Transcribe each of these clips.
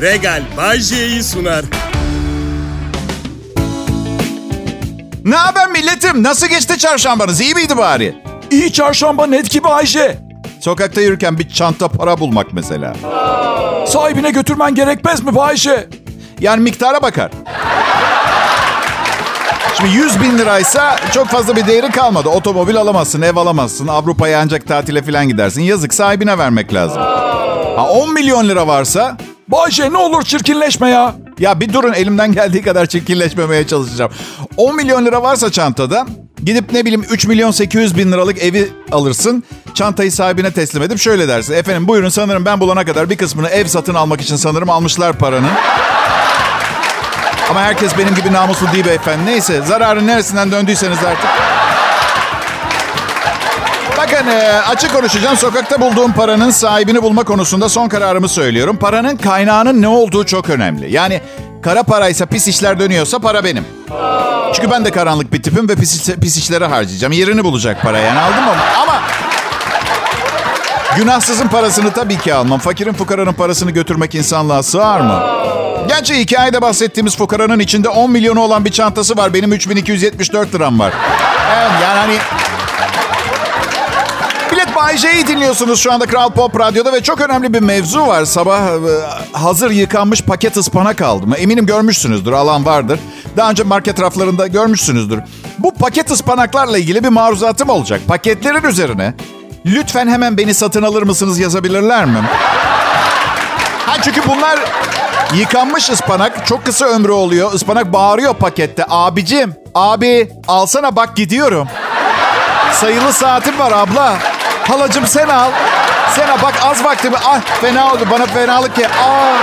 Regal Bajje'yi sunar. Ne haber milletim? Nasıl geçti çarşambanız? İyi miydi bari? İyi çarşamba net gibi Ayşe. Sokakta yürürken bir çanta para bulmak mesela. Sahibine götürmen gerekmez mi Ayşe? Yani miktara bakar. Şimdi 100 bin liraysa çok fazla bir değeri kalmadı. Otomobil alamazsın, ev alamazsın. Avrupa'ya ancak tatile falan gidersin. Yazık sahibine vermek lazım. Ha 10 milyon lira varsa... Bayşe ne olur çirkinleşme ya. Ya bir durun elimden geldiği kadar çirkinleşmemeye çalışacağım. 10 milyon lira varsa çantada gidip ne bileyim 3 milyon 800 bin liralık evi alırsın. Çantayı sahibine teslim edip şöyle dersin. Efendim buyurun sanırım ben bulana kadar bir kısmını ev satın almak için sanırım almışlar paranın. Ama herkes benim gibi namuslu değil beyefendi. Neyse zararın neresinden döndüyseniz artık. Bakın e, açık konuşacağım. Sokakta bulduğum paranın sahibini bulma konusunda son kararımı söylüyorum. Paranın kaynağının ne olduğu çok önemli. Yani kara paraysa pis işler dönüyorsa para benim. Çünkü ben de karanlık bir tipim ve pis, pis işlere harcayacağım. Yerini bulacak para yani aldım mı? Ama günahsızın parasını tabii ki almam. Fakirin fukaranın parasını götürmek insanlığa sığar mı? Gerçi hikayede bahsettiğimiz fukaranın içinde 10 milyonu olan bir çantası var. Benim 3274 liram var. Evet yani hani... Bay J'yi dinliyorsunuz şu anda Kral Pop Radyo'da ve çok önemli bir mevzu var. Sabah e, hazır yıkanmış paket ıspanak aldım. Eminim görmüşsünüzdür, alan vardır. Daha önce market raflarında görmüşsünüzdür. Bu paket ıspanaklarla ilgili bir maruzatım olacak. Paketlerin üzerine lütfen hemen beni satın alır mısınız yazabilirler mi? Ha çünkü bunlar Yıkanmış ıspanak çok kısa ömrü oluyor. Ispanak bağırıyor pakette. Abicim, abi alsana bak gidiyorum. Sayılı saatim var abla. Halacım sen al. Sen al bak az vaktim. Ah fena oldu bana fenalık ya. Aa.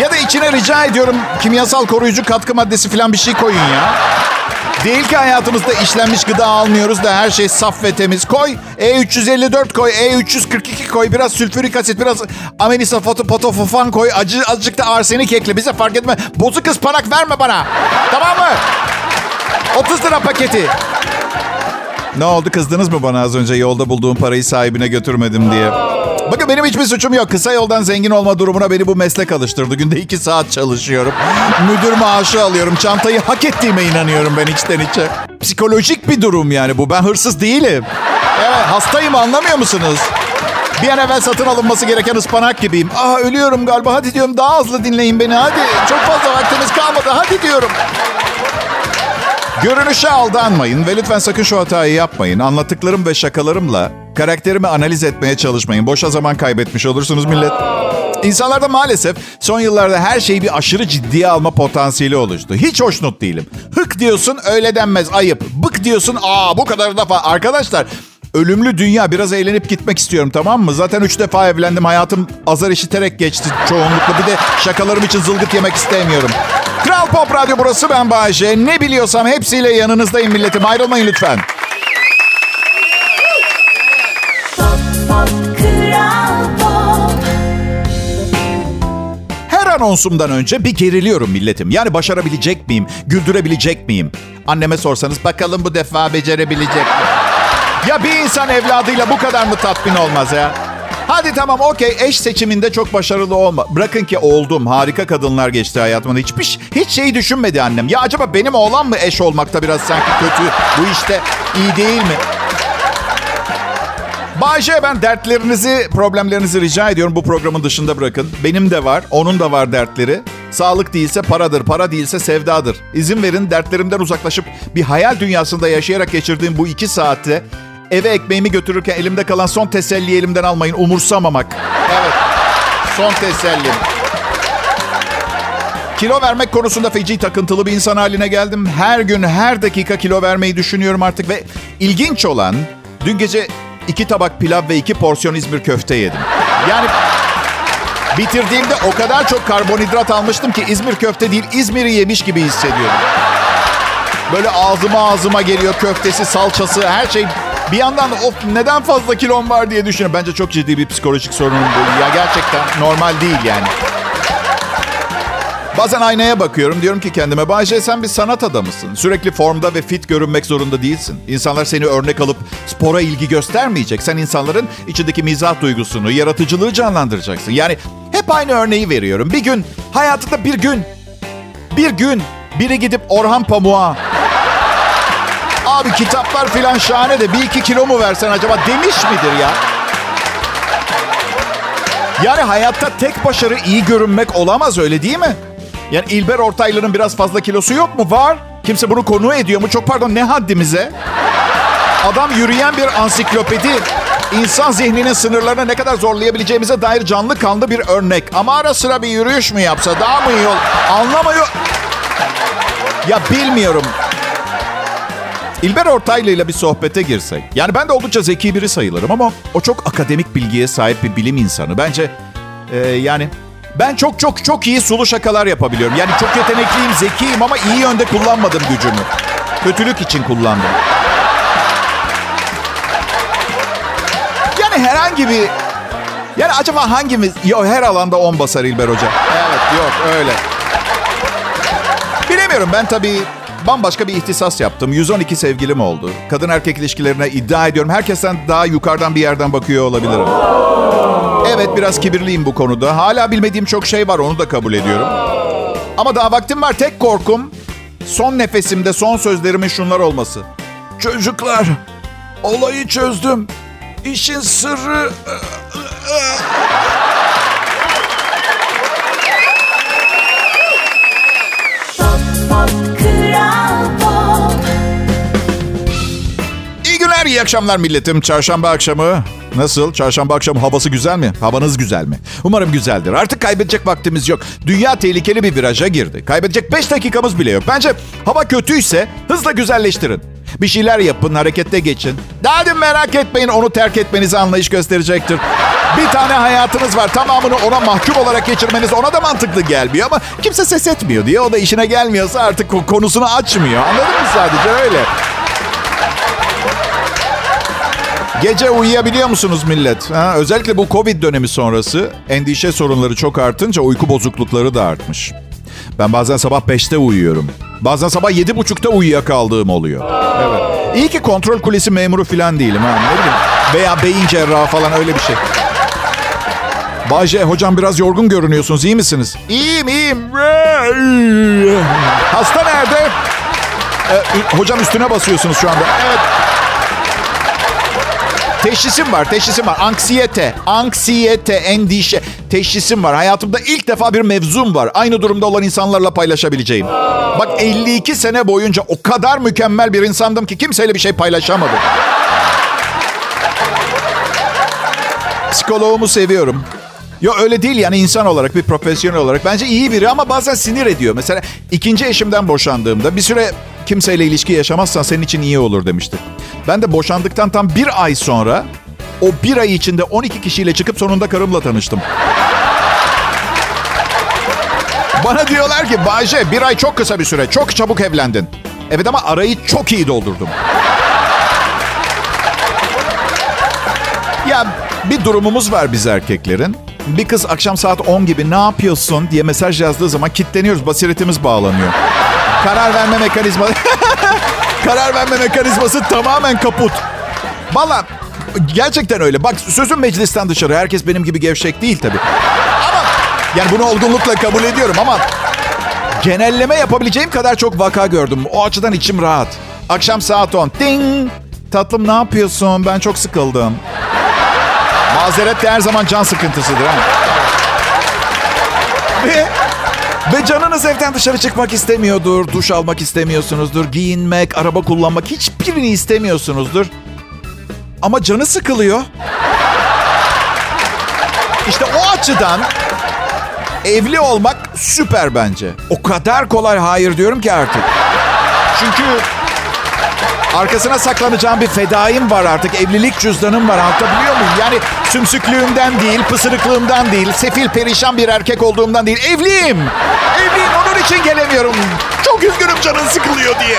Ya da içine rica ediyorum kimyasal koruyucu katkı maddesi falan bir şey koyun ya. Değil ki hayatımızda işlenmiş gıda almıyoruz da her şey saf ve temiz. Koy E354 koy, E342 koy, biraz sülfürik asit, biraz amenisa fotopotofofan koy. Acı, azıcık da arsenik ekle bize fark etme. Bozuk ıspanak verme bana. Tamam mı? 30 lira paketi. Ne oldu kızdınız mı bana az önce yolda bulduğum parayı sahibine götürmedim diye? Bakın benim hiçbir suçum yok. Kısa yoldan zengin olma durumuna beni bu meslek alıştırdı. Günde iki saat çalışıyorum. Müdür maaşı alıyorum. Çantayı hak ettiğime inanıyorum ben içten içe. Psikolojik bir durum yani bu. Ben hırsız değilim. Evet hastayım anlamıyor musunuz? Bir an evvel satın alınması gereken ıspanak gibiyim. Ah ölüyorum galiba. Hadi diyorum daha hızlı dinleyin beni. Hadi çok fazla vaktimiz kalmadı. Hadi diyorum. Görünüşe aldanmayın ve lütfen sakın şu hatayı yapmayın. Anlattıklarım ve şakalarımla karakterimi analiz etmeye çalışmayın. Boşa zaman kaybetmiş olursunuz millet. İnsanlarda maalesef son yıllarda her şeyi bir aşırı ciddiye alma potansiyeli oluştu. Hiç hoşnut değilim. Hık diyorsun öyle denmez ayıp. Bık diyorsun aa bu kadar defa. Arkadaşlar ölümlü dünya biraz eğlenip gitmek istiyorum tamam mı? Zaten üç defa evlendim hayatım azar işiterek geçti çoğunlukla. Bir de şakalarım için zılgıt yemek istemiyorum. Kral Pop Radyo burası ben Bayece. Ne biliyorsam hepsiyle yanınızdayım milletim. Ayrılmayın lütfen. Her anonsumdan önce bir geriliyorum milletim. Yani başarabilecek miyim? Güldürebilecek miyim? Anneme sorsanız bakalım bu defa becerebilecek mi? Ya bir insan evladıyla bu kadar mı tatmin olmaz ya? Hadi tamam okey eş seçiminde çok başarılı olma. Bırakın ki oldum. Harika kadınlar geçti hayatımda. Hiçbir hiç şeyi düşünmedi annem. Ya acaba benim oğlan mı eş olmakta biraz sanki kötü? Bu işte iyi değil mi? Bayce ben dertlerinizi, problemlerinizi rica ediyorum bu programın dışında bırakın. Benim de var, onun da var dertleri. Sağlık değilse paradır, para değilse sevdadır. İzin verin dertlerimden uzaklaşıp bir hayal dünyasında yaşayarak geçirdiğim bu iki saatte eve ekmeğimi götürürken elimde kalan son teselliyi elimden almayın. Umursamamak. Evet, son tesellim. Kilo vermek konusunda feci takıntılı bir insan haline geldim. Her gün, her dakika kilo vermeyi düşünüyorum artık ve ilginç olan dün gece iki tabak pilav ve iki porsiyon İzmir köfte yedim. Yani bitirdiğimde o kadar çok karbonhidrat almıştım ki İzmir köfte değil İzmir'i yemiş gibi hissediyorum. Böyle ağzıma ağzıma geliyor köftesi, salçası, her şey. Bir yandan da of neden fazla kilom var diye düşünüyorum. Bence çok ciddi bir psikolojik sorunum bu. Ya gerçekten normal değil yani. Bazen aynaya bakıyorum diyorum ki kendime Bayce sen bir sanat adamısın. Sürekli formda ve fit görünmek zorunda değilsin. İnsanlar seni örnek alıp spora ilgi göstermeyecek. Sen insanların içindeki mizah duygusunu, yaratıcılığı canlandıracaksın. Yani hep aynı örneği veriyorum. Bir gün, hayatında bir gün, bir gün biri gidip Orhan Pamuk'a Abi kitaplar filan şahane de bir iki kilo mu versen acaba demiş midir ya? Yani hayatta tek başarı iyi görünmek olamaz öyle değil mi? Yani İlber Ortaylı'nın biraz fazla kilosu yok mu? Var. Kimse bunu konu ediyor mu? Çok pardon ne haddimize? Adam yürüyen bir ansiklopedi. İnsan zihninin sınırlarını ne kadar zorlayabileceğimize dair canlı kanlı bir örnek. Ama ara sıra bir yürüyüş mü yapsa daha mı iyi olur? Anlamıyor. Ya bilmiyorum. İlber Ortaylı ile bir sohbete girsek. Yani ben de oldukça zeki biri sayılırım ama o çok akademik bilgiye sahip bir bilim insanı. Bence e, yani ben çok çok çok iyi sulu şakalar yapabiliyorum. Yani çok yetenekliyim, zekiyim ama iyi yönde kullanmadım gücümü. Kötülük için kullandım. Yani herhangi bir... Yani acaba hangimiz... Yok her alanda on basar İlber Hoca. Evet yok öyle. Bilemiyorum ben tabii bambaşka bir ihtisas yaptım. 112 sevgilim oldu. Kadın erkek ilişkilerine iddia ediyorum. Herkesten daha yukarıdan bir yerden bakıyor olabilirim. Evet biraz kibirliyim bu konuda. Hala bilmediğim çok şey var onu da kabul ediyorum. Ama daha vaktim var. Tek korkum son nefesimde son sözlerimin şunlar olması. Çocuklar, olayı çözdüm. İşin sırrı... İyi akşamlar milletim. Çarşamba akşamı nasıl? Çarşamba akşamı havası güzel mi? Havanız güzel mi? Umarım güzeldir. Artık kaybedecek vaktimiz yok. Dünya tehlikeli bir viraja girdi. Kaybedecek 5 dakikamız bile yok. Bence hava kötüyse hızla güzelleştirin. Bir şeyler yapın, harekette geçin. Daha dün merak etmeyin, onu terk etmenize anlayış gösterecektir. Bir tane hayatınız var. Tamamını ona mahkum olarak geçirmeniz ona da mantıklı gelmiyor ama kimse ses etmiyor diye. O da işine gelmiyorsa artık konusunu açmıyor. Anladın mı sadece öyle? Gece uyuyabiliyor musunuz millet? Ha, özellikle bu Covid dönemi sonrası endişe sorunları çok artınca uyku bozuklukları da artmış. Ben bazen sabah 5'te uyuyorum. Bazen sabah 7.30'da uyuyakaldığım oluyor. Evet. İyi ki kontrol kulesi memuru falan değilim ha. Ne bileyim. Veya beyin cerrahı falan öyle bir şey. Bayce hocam biraz yorgun görünüyorsunuz. İyi misiniz? İyiyim iyiyim. Hasta nerede? Ee, hocam üstüne basıyorsunuz şu anda. Evet. Teşhisim var, teşhisim var. Anksiyete, anksiyete, endişe. Teşhisim var. Hayatımda ilk defa bir mevzum var. Aynı durumda olan insanlarla paylaşabileceğim. Bak 52 sene boyunca o kadar mükemmel bir insandım ki kimseyle bir şey paylaşamadım. Psikoloğumu seviyorum. Yo öyle değil yani insan olarak bir profesyonel olarak. Bence iyi biri ama bazen sinir ediyor. Mesela ikinci eşimden boşandığımda bir süre kimseyle ilişki yaşamazsan senin için iyi olur demişti. Ben de boşandıktan tam bir ay sonra o bir ay içinde 12 kişiyle çıkıp sonunda karımla tanıştım. Bana diyorlar ki Bayce bir ay çok kısa bir süre. Çok çabuk evlendin. Evet ama arayı çok iyi doldurdum. Ya bir durumumuz var biz erkeklerin. Bir kız akşam saat 10 gibi ne yapıyorsun diye mesaj yazdığı zaman kitleniyoruz. Basiretimiz bağlanıyor. Karar verme mekanizma... Karar verme mekanizması tamamen kaput. Valla gerçekten öyle. Bak sözüm meclisten dışarı. Herkes benim gibi gevşek değil tabii. Ama yani bunu olgunlukla kabul ediyorum ama genelleme yapabileceğim kadar çok vaka gördüm. O açıdan içim rahat. Akşam saat 10. Ding! Tatlım ne yapıyorsun? Ben çok sıkıldım. Mazeret de her zaman can sıkıntısıdır. Ha? Ve, ve canınız evden dışarı çıkmak istemiyordur. Duş almak istemiyorsunuzdur. Giyinmek, araba kullanmak hiçbirini istemiyorsunuzdur. Ama canı sıkılıyor. İşte o açıdan evli olmak süper bence. O kadar kolay hayır diyorum ki artık. Çünkü arkasına saklanacağım bir fedaim var artık. Evlilik cüzdanım var anlatabiliyor muyum? Yani sümsüklüğümden değil, pısırıklığımdan değil, sefil perişan bir erkek olduğumdan değil. Evliyim. Evliyim onun için gelemiyorum. Çok üzgünüm canın sıkılıyor diye.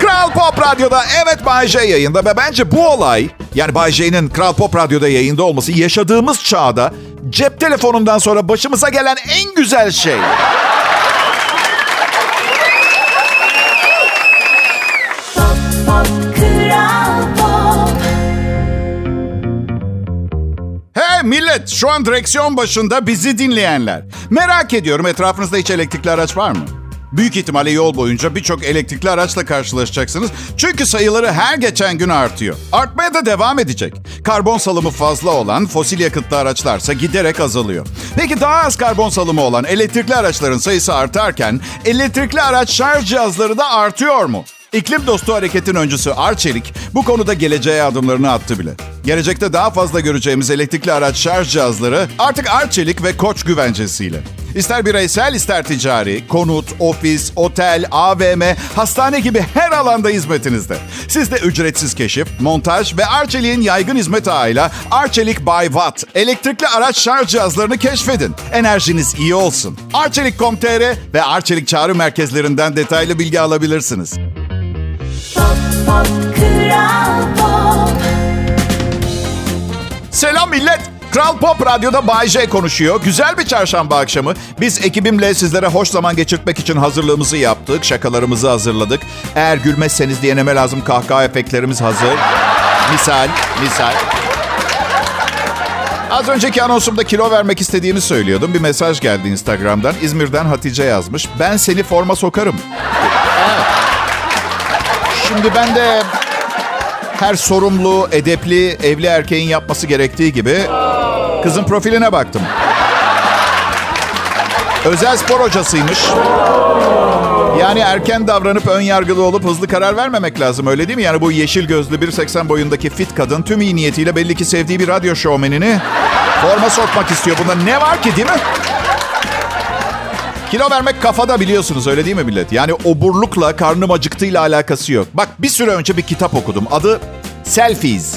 Kral Pop Radyo'da evet Bay J yayında ve bence bu olay yani Bay J'nin Kral Pop Radyo'da yayında olması yaşadığımız çağda cep telefonundan sonra başımıza gelen en güzel şey. Millet şu an direksiyon başında bizi dinleyenler. Merak ediyorum etrafınızda hiç elektrikli araç var mı? Büyük ihtimalle yol boyunca birçok elektrikli araçla karşılaşacaksınız. Çünkü sayıları her geçen gün artıyor. Artmaya da devam edecek. Karbon salımı fazla olan fosil yakıtlı araçlarsa giderek azalıyor. Peki daha az karbon salımı olan elektrikli araçların sayısı artarken elektrikli araç şarj cihazları da artıyor mu? İklim dostu hareketin öncüsü Arçelik bu konuda geleceğe adımlarını attı bile. Gelecekte daha fazla göreceğimiz elektrikli araç şarj cihazları artık Arçelik ve Koç güvencesiyle. İster bireysel ister ticari, konut, ofis, otel, AVM, hastane gibi her alanda hizmetinizde. Siz de ücretsiz keşif, montaj ve Arçelik'in yaygın hizmet ağıyla Arçelik by Watt elektrikli araç şarj cihazlarını keşfedin. Enerjiniz iyi olsun. Arçelik.com.tr ve Arçelik çağrı merkezlerinden detaylı bilgi alabilirsiniz. Selam millet. Kral Pop Radyo'da Bay J konuşuyor. Güzel bir çarşamba akşamı. Biz ekibimle sizlere hoş zaman geçirtmek için hazırlığımızı yaptık. Şakalarımızı hazırladık. Eğer gülmezseniz diye neme lazım kahkaha efektlerimiz hazır. Misal, misal. Az önceki anonsumda kilo vermek istediğimi söylüyordum. Bir mesaj geldi Instagram'dan. İzmir'den Hatice yazmış. Ben seni forma sokarım. Şimdi ben de her sorumlu, edepli, evli erkeğin yapması gerektiği gibi kızın profiline baktım. Özel spor hocasıymış. Yani erken davranıp ön yargılı olup hızlı karar vermemek lazım öyle değil mi? Yani bu yeşil gözlü 1.80 boyundaki fit kadın tüm iyi niyetiyle belli ki sevdiği bir radyo şovmenini forma sokmak istiyor. Bunda ne var ki değil mi? Kilo vermek kafada biliyorsunuz öyle değil mi millet? Yani oburlukla karnım acıktığıyla alakası yok. Bak bir süre önce bir kitap okudum. Adı Selfies.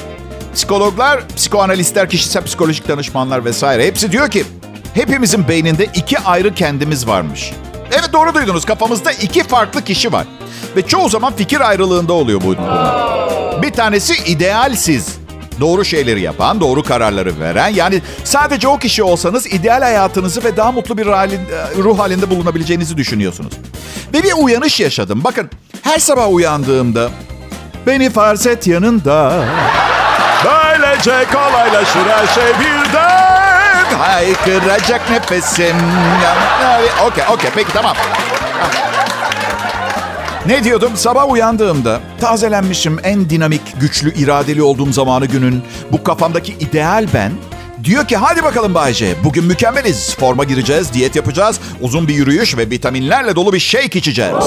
Psikologlar, psikoanalistler, kişisel psikolojik danışmanlar vesaire hepsi diyor ki hepimizin beyninde iki ayrı kendimiz varmış. Evet doğru duydunuz. Kafamızda iki farklı kişi var. Ve çoğu zaman fikir ayrılığında oluyor bu. Bir tanesi idealsiz. Doğru şeyleri yapan, doğru kararları veren. Yani sadece o kişi olsanız ideal hayatınızı ve daha mutlu bir halin, ruh halinde bulunabileceğinizi düşünüyorsunuz. Ve bir uyanış yaşadım. Bakın her sabah uyandığımda beni farz et yanında. Böylece kolaylaşır her şey birden. Haykıracak nefesim. Okey, okey. Peki tamam. Ne diyordum? Sabah uyandığımda tazelenmişim en dinamik, güçlü, iradeli olduğum zamanı günün bu kafamdaki ideal ben diyor ki hadi bakalım Bayce bugün mükemmeliz. Forma gireceğiz, diyet yapacağız, uzun bir yürüyüş ve vitaminlerle dolu bir shake içeceğiz.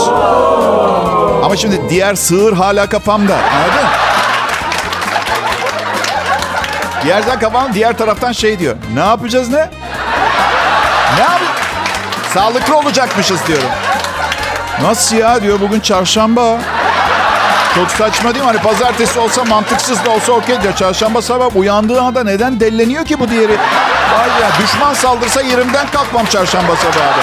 Ama şimdi diğer sığır hala kafamda. Anladın? Yerden kafam diğer taraftan şey diyor. Ne yapacağız ne? Ne yap? Sağlıklı olacakmışız diyorum. Nasıl ya diyor bugün çarşamba. Çok saçma değil mi? Hani pazartesi olsa mantıksız da olsa okey diyor. Çarşamba sabah uyandığı anda neden delleniyor ki bu diğeri? Vay ya düşman saldırsa yerimden kalkmam çarşamba sabahı.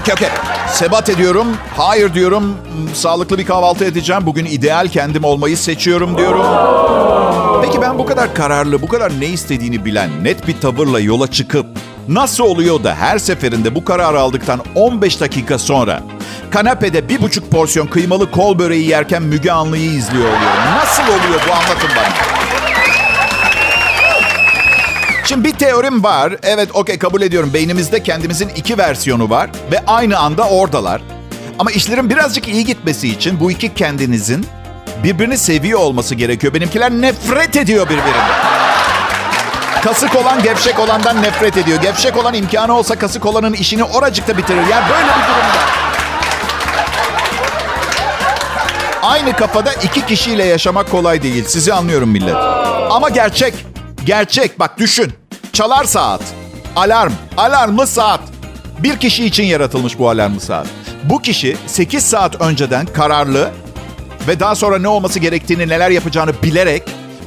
Okey okey. Sebat ediyorum. Hayır diyorum. Sağlıklı bir kahvaltı edeceğim. Bugün ideal kendim olmayı seçiyorum diyorum. Peki ben bu kadar kararlı, bu kadar ne istediğini bilen, net bir tavırla yola çıkıp nasıl oluyor da her seferinde bu kararı aldıktan 15 dakika sonra kanepede bir buçuk porsiyon kıymalı kol böreği yerken Müge Anlı'yı izliyor oluyorum. Nasıl oluyor bu anlatın bana. Şimdi bir teorim var. Evet okey kabul ediyorum. Beynimizde kendimizin iki versiyonu var ve aynı anda oradalar. Ama işlerin birazcık iyi gitmesi için bu iki kendinizin birbirini seviyor olması gerekiyor. Benimkiler nefret ediyor birbirinden. Kasık olan gevşek olandan nefret ediyor. Gevşek olan imkanı olsa kasık olanın işini oracıkta bitirir. Yani böyle bir durumda. Aynı kafada iki kişiyle yaşamak kolay değil. Sizi anlıyorum millet. Ama gerçek. Gerçek. Bak düşün. Çalar saat. Alarm. Alarmlı saat. Bir kişi için yaratılmış bu alarmlı saat. Bu kişi 8 saat önceden kararlı ve daha sonra ne olması gerektiğini, neler yapacağını bilerek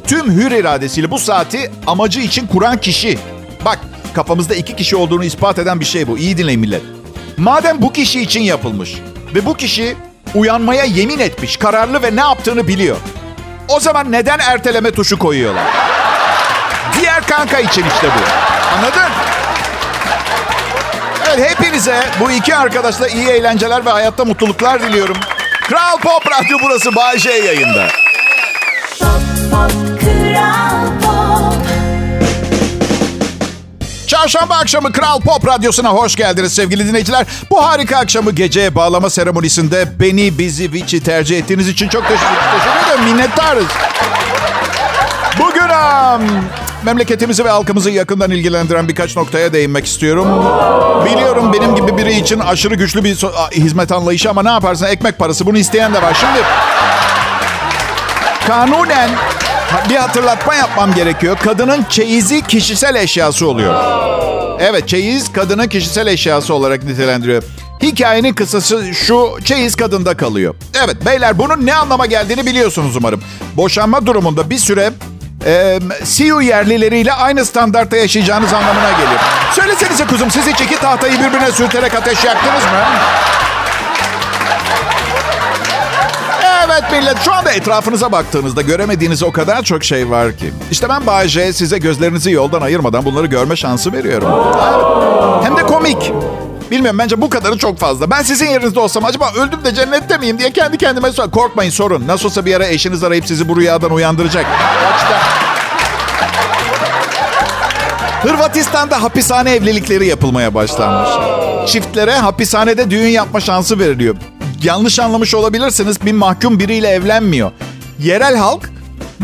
tüm hür iradesiyle bu saati amacı için kuran kişi. Bak kafamızda iki kişi olduğunu ispat eden bir şey bu. İyi dinleyin millet. Madem bu kişi için yapılmış ve bu kişi uyanmaya yemin etmiş, kararlı ve ne yaptığını biliyor. O zaman neden erteleme tuşu koyuyorlar? Diğer kanka için işte bu. Anladın? Evet hepinize bu iki arkadaşla iyi eğlenceler ve hayatta mutluluklar diliyorum. Kral Pop Radyo burası Bay J yayında. Pop pop Çarşamba akşamı Kral Pop Radyosu'na hoş geldiniz sevgili dinleyiciler. Bu harika akşamı geceye bağlama seremonisinde beni, bizi, Vici tercih ettiğiniz için çok teşekkür, ederim. Minnettarız. Bugün um, memleketimizi ve halkımızı yakından ilgilendiren birkaç noktaya değinmek istiyorum. Biliyorum benim gibi biri için aşırı güçlü bir so- hizmet anlayışı ama ne yaparsın ekmek parası bunu isteyen de var. Şimdi kanunen bir hatırlatma yapmam gerekiyor. Kadının çeyizi kişisel eşyası oluyor. Evet çeyiz kadının kişisel eşyası olarak nitelendiriyor. Hikayenin kısası şu çeyiz kadında kalıyor. Evet beyler bunun ne anlama geldiğini biliyorsunuz umarım. Boşanma durumunda bir süre e, CU yerlileriyle aynı standartta yaşayacağınız anlamına geliyor. Söylesenize kuzum siz hiç iki tahtayı birbirine sürterek ateş yaktınız mı? Evet millet şu anda etrafınıza baktığınızda göremediğiniz o kadar çok şey var ki. İşte ben Bay J size gözlerinizi yoldan ayırmadan bunları görme şansı veriyorum. Hem de komik. Bilmiyorum bence bu kadarı çok fazla. Ben sizin yerinizde olsam acaba öldüm de cennette miyim diye kendi kendime sor. Korkmayın sorun. Nasıl olsa bir ara eşiniz arayıp sizi bu rüyadan uyandıracak. Hırvatistan'da hapishane evlilikleri yapılmaya başlanmış. Çiftlere hapishanede düğün yapma şansı veriliyor. Yanlış anlamış olabilirsiniz. Bir mahkum biriyle evlenmiyor. Yerel halk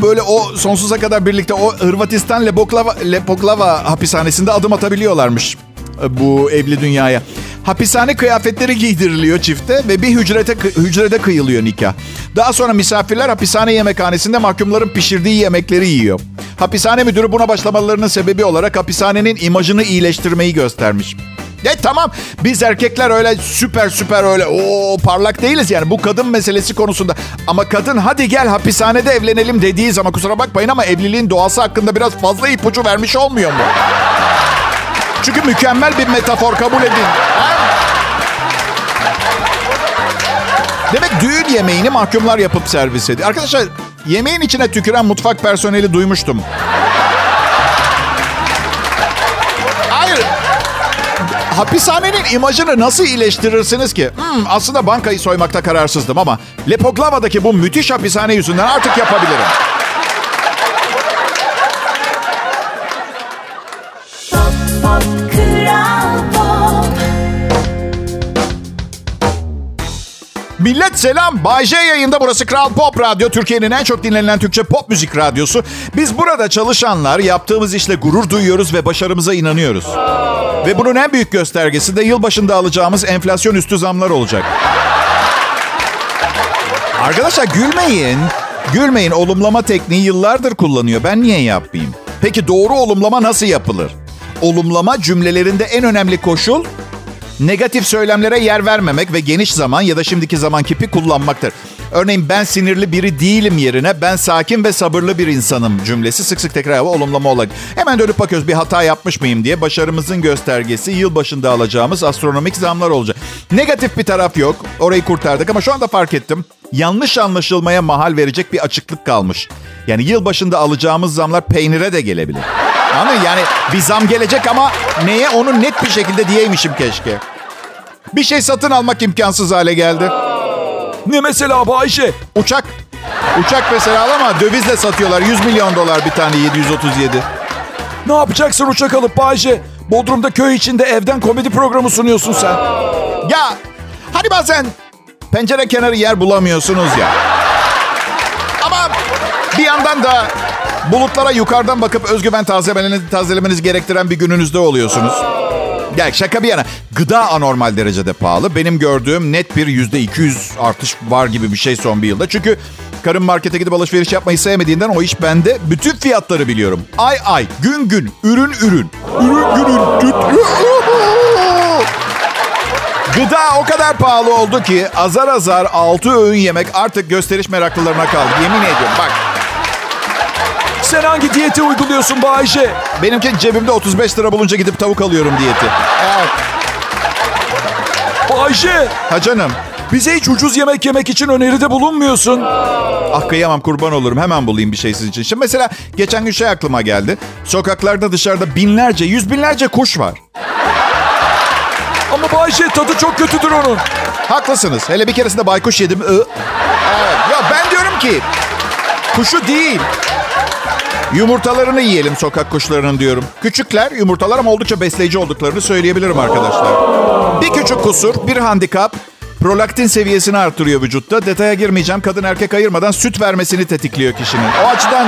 böyle o sonsuza kadar birlikte o Hırvatistan Lepoklava, Lepoklava hapishanesinde adım atabiliyorlarmış e, bu evli dünyaya. Hapishane kıyafetleri giydiriliyor çifte ve bir hücrete, hücrede kıyılıyor nikah. Daha sonra misafirler hapishane yemekhanesinde mahkumların pişirdiği yemekleri yiyor. Hapishane müdürü buna başlamalarının sebebi olarak hapishanenin imajını iyileştirmeyi göstermiş. E tamam biz erkekler öyle süper süper öyle o parlak değiliz yani bu kadın meselesi konusunda. Ama kadın hadi gel hapishanede evlenelim dediği zaman kusura bakmayın ama evliliğin doğası hakkında biraz fazla ipucu vermiş olmuyor mu? Çünkü mükemmel bir metafor kabul edin. Demek düğün yemeğini mahkumlar yapıp servis ediyor. Arkadaşlar yemeğin içine tüküren mutfak personeli duymuştum. Hapishanenin imajını nasıl iyileştirirsiniz ki? Hmm, aslında bankayı soymakta kararsızdım ama Lepoklava'daki bu müthiş hapishane yüzünden artık yapabilirim. Millet selam. Bay J yayında burası Kral Pop Radyo. Türkiye'nin en çok dinlenilen Türkçe pop müzik radyosu. Biz burada çalışanlar yaptığımız işle gurur duyuyoruz ve başarımıza inanıyoruz. Ve bunun en büyük göstergesi de yılbaşında alacağımız enflasyon üstü zamlar olacak. Arkadaşlar gülmeyin. Gülmeyin. Olumlama tekniği yıllardır kullanıyor. Ben niye yapmayayım? Peki doğru olumlama nasıl yapılır? Olumlama cümlelerinde en önemli koşul negatif söylemlere yer vermemek ve geniş zaman ya da şimdiki zaman kipi kullanmaktır. Örneğin ben sinirli biri değilim yerine ben sakin ve sabırlı bir insanım cümlesi sık sık tekrar ve olumlama olarak. Hemen dönüp bakıyoruz bir hata yapmış mıyım diye başarımızın göstergesi yılbaşında alacağımız astronomik zamlar olacak. Negatif bir taraf yok. Orayı kurtardık ama şu anda fark ettim. Yanlış anlaşılmaya mahal verecek bir açıklık kalmış. Yani yılbaşında alacağımız zamlar peynire de gelebilir. Anladın mı? Yani bir zam gelecek ama neye onu net bir şekilde diyeymişim keşke. Bir şey satın almak imkansız hale geldi. Ne mesela Bayşe? Uçak. Uçak mesela ama dövizle satıyorlar. 100 milyon dolar bir tane 737. Ne yapacaksın uçak alıp Bayşe? Bodrum'da köy içinde evden komedi programı sunuyorsun sen. Ya hani bazen pencere kenarı yer bulamıyorsunuz ya. Ama bir yandan da bulutlara yukarıdan bakıp özgüven tazelemeniz, tazelemeniz gerektiren bir gününüzde oluyorsunuz. Gel şaka bir yana. Gıda anormal derecede pahalı. Benim gördüğüm net bir yüzde 200 artış var gibi bir şey son bir yılda. Çünkü karım markete gidip alışveriş yapmayı sevmediğinden o iş bende. Bütün fiyatları biliyorum. Ay ay, gün gün, ürün ürün. Ürün ürün. Gıda o kadar pahalı oldu ki azar azar 6 öğün yemek artık gösteriş meraklılarına kaldı. Yemin ediyorum bak. Sen hangi diyeti uyguluyorsun Bayşe? Benimki cebimde 35 lira bulunca gidip tavuk alıyorum diyeti. Evet. Bayşe! Ha canım. Bize hiç ucuz yemek yemek için öneride bulunmuyorsun. Ah kıyamam kurban olurum. Hemen bulayım bir şey sizin için. Şimdi mesela geçen gün şey aklıma geldi. Sokaklarda dışarıda binlerce, yüz binlerce kuş var. Ama Bayşe tadı çok kötüdür onun. Haklısınız. Hele bir keresinde baykuş yedim. Evet. Ya ben diyorum ki kuşu değil. Yumurtalarını yiyelim sokak kuşlarının diyorum. Küçükler yumurtalar ama oldukça besleyici olduklarını söyleyebilirim arkadaşlar. Bir küçük kusur, bir handikap prolaktin seviyesini artırıyor vücutta. Detaya girmeyeceğim. Kadın erkek ayırmadan süt vermesini tetikliyor kişinin. O açıdan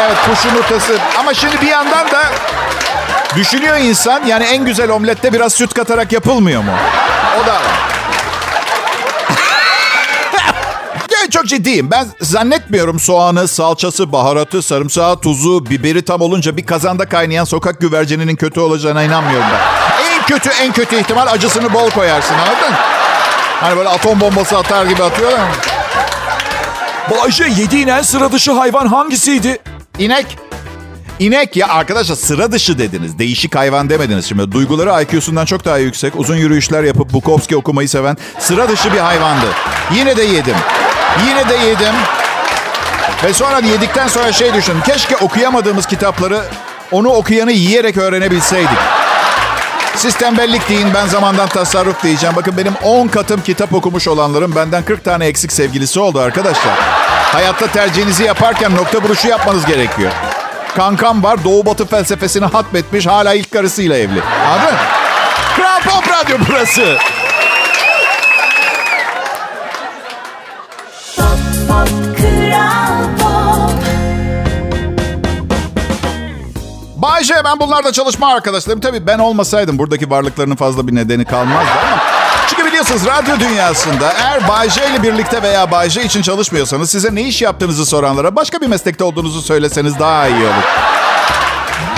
evet kuş yumurtası. Ama şimdi bir yandan da düşünüyor insan yani en güzel omlette biraz süt katarak yapılmıyor mu? O da var. Çok ciddiyim. Ben zannetmiyorum soğanı, salçası, baharatı, sarımsağı, tuzu, biberi tam olunca bir kazanda kaynayan sokak güvercininin kötü olacağına inanmıyorum ben. En kötü en kötü ihtimal acısını bol koyarsın anladın? Hani böyle atom bombası atar gibi atıyorlar mı? Bayşe yediğin en sıra dışı hayvan hangisiydi? İnek. İnek ya arkadaşlar sıra dışı dediniz. Değişik hayvan demediniz şimdi. Duyguları IQ'sundan çok daha yüksek. Uzun yürüyüşler yapıp Bukowski okumayı seven sıra dışı bir hayvandı. Yine de yedim. Yine de yedim. Ve sonra yedikten sonra şey düşün. Keşke okuyamadığımız kitapları onu okuyanı yiyerek öğrenebilseydik. Siz tembellik deyin ben zamandan tasarruf diyeceğim. Bakın benim 10 katım kitap okumuş olanların benden 40 tane eksik sevgilisi oldu arkadaşlar. Hayatta tercihinizi yaparken nokta vuruşu yapmanız gerekiyor. Kankam var doğu batı felsefesini hatmetmiş hala ilk karısıyla evli. Anladın? Kral Pop Radyo burası. Bayce ben bunlarda çalışma arkadaşlarım. Tabii ben olmasaydım buradaki varlıklarının fazla bir nedeni kalmazdı ama... Çünkü biliyorsunuz radyo dünyasında eğer Bayce ile birlikte veya Bayce için çalışmıyorsanız size ne iş yaptığınızı soranlara başka bir meslekte olduğunuzu söyleseniz daha iyi olur.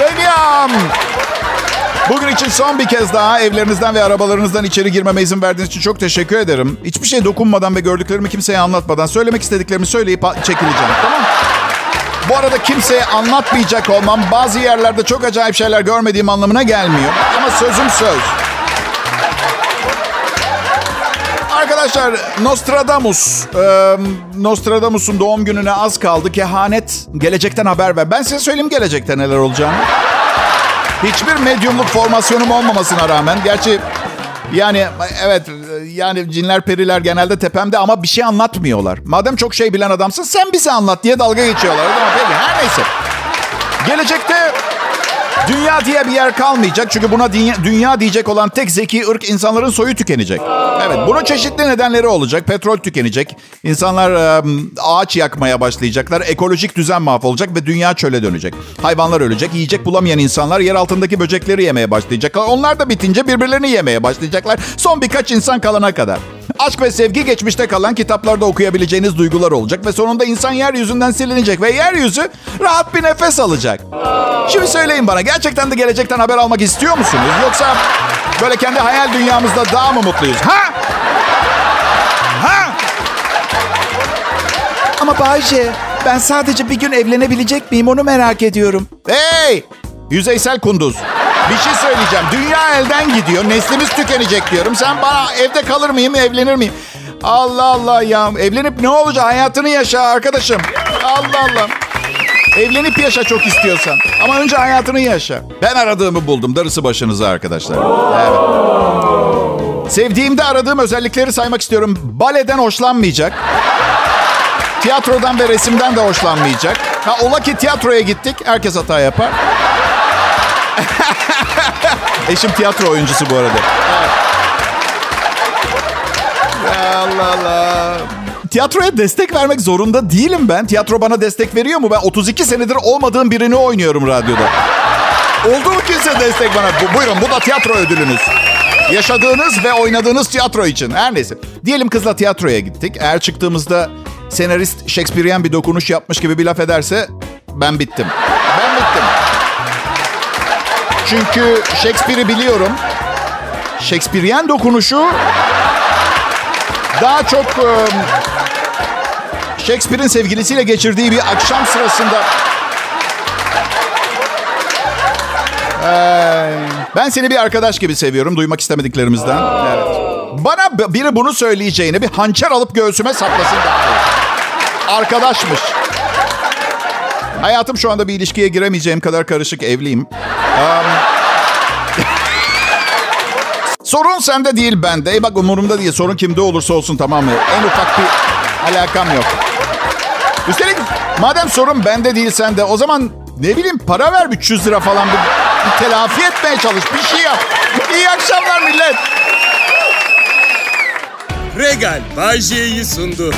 Benim. Bugün için son bir kez daha evlerinizden ve arabalarınızdan içeri girmeme izin verdiğiniz için çok teşekkür ederim. Hiçbir şey dokunmadan ve gördüklerimi kimseye anlatmadan söylemek istediklerimi söyleyip çekileceğim. Tamam bu arada kimseye anlatmayacak olmam bazı yerlerde çok acayip şeyler görmediğim anlamına gelmiyor. Ama sözüm söz. Arkadaşlar Nostradamus. Ee, Nostradamus'un doğum gününe az kaldı. Kehanet gelecekten haber ver. Ben size söyleyeyim gelecekte neler olacağını. Hiçbir medyumluk formasyonum olmamasına rağmen. Gerçi yani evet yani cinler periler genelde tepemde ama bir şey anlatmıyorlar. Madem çok şey bilen adamsın sen bize anlat diye dalga geçiyorlar. Peki her neyse. Gelecekte dünya diye bir yer kalmayacak. Çünkü buna dünya, diyecek olan tek zeki ırk insanların soyu tükenecek. Evet bunun çeşitli nedenleri olacak. Petrol tükenecek. İnsanlar ağaç yakmaya başlayacaklar. Ekolojik düzen mahvolacak ve dünya çöle dönecek. Hayvanlar ölecek. Yiyecek bulamayan insanlar yer altındaki böcekleri yemeye başlayacaklar. Onlar da bitince birbirlerini yemeye başlayacaklar. Son birkaç insan kalana kadar. Aşk ve sevgi geçmişte kalan kitaplarda okuyabileceğiniz duygular olacak ve sonunda insan yeryüzünden silinecek ve yeryüzü rahat bir nefes alacak. Şimdi söyleyin bana gerçekten de gelecekten haber almak istiyor musunuz? Yoksa böyle kendi hayal dünyamızda daha mı mutluyuz? Ha? Ha? Ama Bayce ben sadece bir gün evlenebilecek miyim onu merak ediyorum. Hey! Yüzeysel kunduz. Bir şey söyleyeceğim. Dünya elden gidiyor. Neslimiz tükenecek diyorum. Sen bana evde kalır mıyım, evlenir miyim? Allah Allah ya. Evlenip ne olacak? Hayatını yaşa arkadaşım. Allah Allah. Evlenip yaşa çok istiyorsan. Ama önce hayatını yaşa. Ben aradığımı buldum. Darısı başınıza arkadaşlar. Evet. Sevdiğimde aradığım özellikleri saymak istiyorum. Baleden hoşlanmayacak. Tiyatrodan ve resimden de hoşlanmayacak. Ha ola ki tiyatroya gittik. Herkes hata yapar. Eşim tiyatro oyuncusu bu arada. Ya Allah Allah. Tiyatroya destek vermek zorunda değilim ben. Tiyatro bana destek veriyor mu? Ben 32 senedir olmadığım birini oynuyorum radyoda. Oldu mu kimse destek bana? Bu, buyurun bu da tiyatro ödülünüz. Yaşadığınız ve oynadığınız tiyatro için. Her neyse. Diyelim kızla tiyatroya gittik. Eğer çıktığımızda senarist Shakespearean bir dokunuş yapmış gibi bir laf ederse ben bittim. Ben bittim. Çünkü Shakespeare'i biliyorum. Shakespearean dokunuşu daha çok Shakespeare'in sevgilisiyle geçirdiği bir akşam sırasında ben seni bir arkadaş gibi seviyorum. Duymak istemediklerimizden. Evet. Bana biri bunu söyleyeceğine bir hançer alıp göğsüme saplasın daha iyi. Arkadaşmış. Hayatım şu anda bir ilişkiye giremeyeceğim kadar karışık evliyim. Am, Sorun sende değil bende. Ey bak umurumda değil. Sorun kimde olursa olsun tamam mı? En ufak bir alakam yok. Üstelik madem sorun bende değil sende o zaman ne bileyim para ver 300 lira falan bir, bir telafi etmeye çalış. Bir şey yap. İyi akşamlar millet. Regal Bay J'yi sundu.